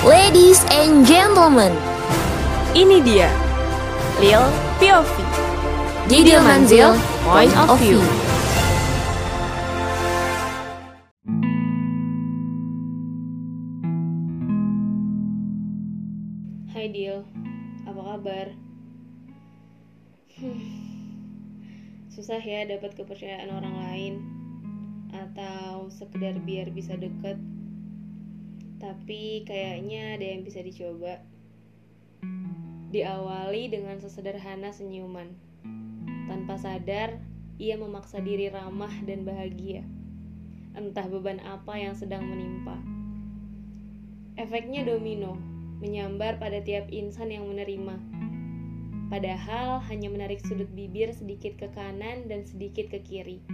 Ladies and gentlemen, Ini dia Lil POV Didil Manzil, Point of View. Hai Dil, apa kabar? Hmm, Susah ya dapat kepercayaan orang lain Atau sekedar biar bisa deket Tapi kayaknya ada yang bisa dicoba Diawali dengan sesederhana senyuman Tanpa sadar, ia memaksa diri ramah dan bahagia Entah beban apa yang sedang menimpa Efeknya domino, menyambar pada tiap insan yang menerima. Padahal hanya menarik sudut bibir sedikit ke kanan dan sedikit ke kiri.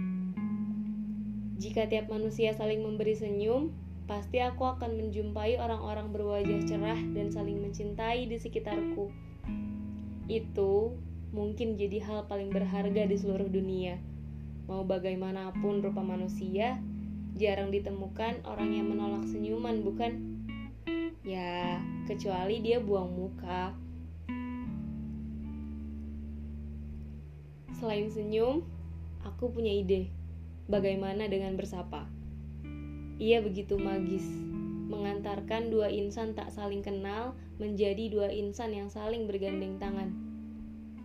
Jika tiap manusia saling memberi senyum, pasti aku akan menjumpai orang-orang berwajah cerah dan saling mencintai di sekitarku. Itu mungkin jadi hal paling berharga di seluruh dunia. Mau bagaimanapun rupa manusia, jarang ditemukan orang yang menolak senyuman, bukan? Ya, kecuali dia buang muka. Selain senyum, aku punya ide. Bagaimana dengan bersapa? Ia begitu magis, mengantarkan dua insan tak saling kenal menjadi dua insan yang saling bergandeng tangan.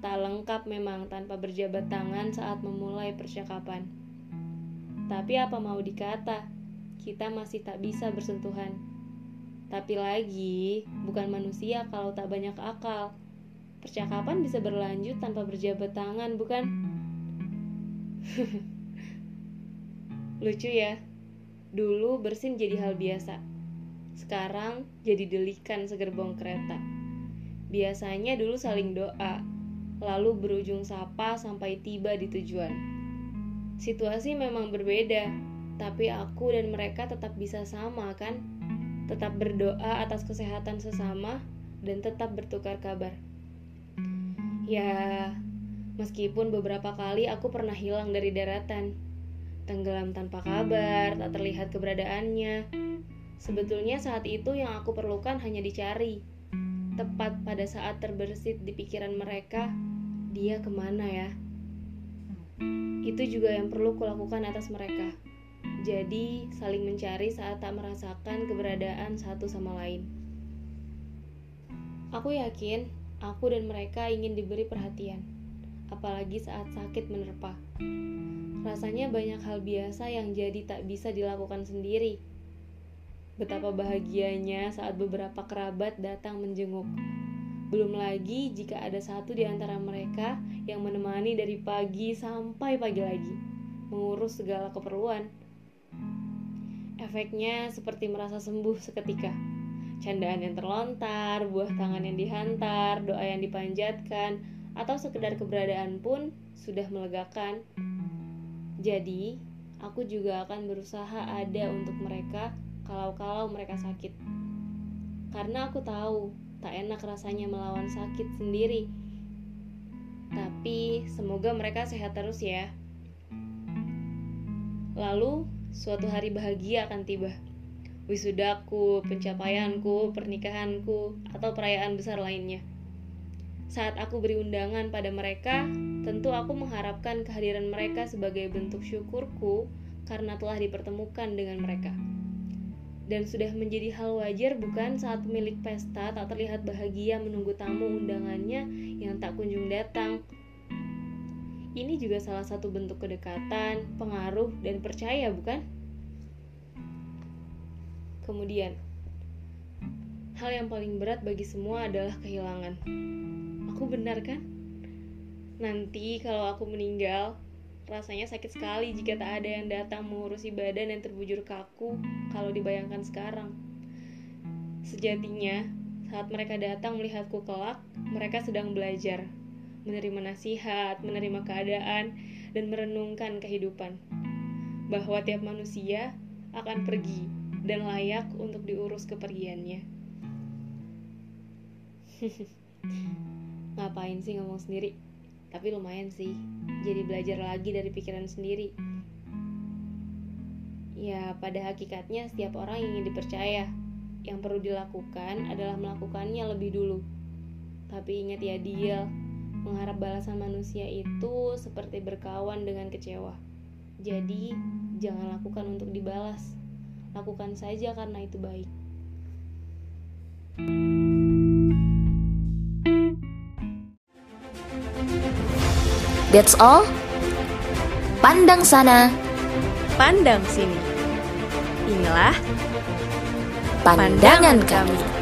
Tak lengkap memang tanpa berjabat tangan saat memulai percakapan. Tapi apa mau dikata, kita masih tak bisa bersentuhan. Tapi lagi, bukan manusia kalau tak banyak akal. Percakapan bisa berlanjut tanpa berjabat tangan, bukan? Lucu ya. Dulu bersin jadi hal biasa. Sekarang jadi delikan segerbong kereta. Biasanya dulu saling doa, lalu berujung sapa sampai tiba di tujuan. Situasi memang berbeda, tapi aku dan mereka tetap bisa sama kan? tetap berdoa atas kesehatan sesama, dan tetap bertukar kabar. Ya, meskipun beberapa kali aku pernah hilang dari daratan, tenggelam tanpa kabar, tak terlihat keberadaannya. Sebetulnya saat itu yang aku perlukan hanya dicari. Tepat pada saat terbersit di pikiran mereka, dia ke mana ya? Itu juga yang perlu kulakukan atas mereka. Jadi, saling mencari saat tak merasakan keberadaan satu sama lain. Aku yakin aku dan mereka ingin diberi perhatian, apalagi saat sakit menerpa. Rasanya banyak hal biasa yang jadi tak bisa dilakukan sendiri. Betapa bahagianya saat beberapa kerabat datang menjenguk. Belum lagi jika ada satu di antara mereka yang menemani dari pagi sampai pagi lagi, mengurus segala keperluan. Efeknya seperti merasa sembuh seketika. Candaan yang terlontar, buah tangan yang dihantar, doa yang dipanjatkan, atau sekedar keberadaan pun sudah melegakan. Jadi, aku juga akan berusaha ada untuk mereka kalau-kalau mereka sakit. Karena aku tahu tak enak rasanya melawan sakit sendiri. Tapi semoga mereka sehat terus ya. Lalu suatu hari bahagia akan tiba. Wisudaku, pencapaianku, pernikahanku, atau perayaan besar lainnya. Saat aku beri undangan pada mereka, tentu aku mengharapkan kehadiran mereka sebagai bentuk syukurku karena telah dipertemukan dengan mereka. Dan sudah menjadi hal wajar bukan saat pemilik pesta tak terlihat bahagia menunggu tamu undangannya yang tak kunjung datang. Ini juga salah satu bentuk kedekatan, pengaruh, dan percaya, bukan? Kemudian, hal yang paling berat bagi semua adalah kehilangan. Aku benar kan? Nanti kalau aku meninggal, rasanya sakit sekali jika tak ada yang datang mengurusi badan yang terbujur kaku kalau dibayangkan sekarang. Sejatinya, saat mereka datang melihatku kelak, mereka sedang belajar, menerima nasihat, menerima keadaan, dan merenungkan kehidupan. Bahwa tiap manusia akan pergi dan layak untuk diurus kepergiannya. Ngapain sih ngomong sendiri? Tapi lumayan sih, jadi belajar lagi dari pikiran sendiri. Ya, pada hakikatnya setiap orang ingin dipercaya. Yang perlu dilakukan adalah melakukannya lebih dulu. Tapi ingat ya Deal, mengharap balasan manusia itu seperti berkawan dengan kecewa. Jadi, jangan lakukan untuk dibalas. Lakukan saja karena itu baik. That's all. Pandang sana, Pandang sini. Inilah pandangan kami.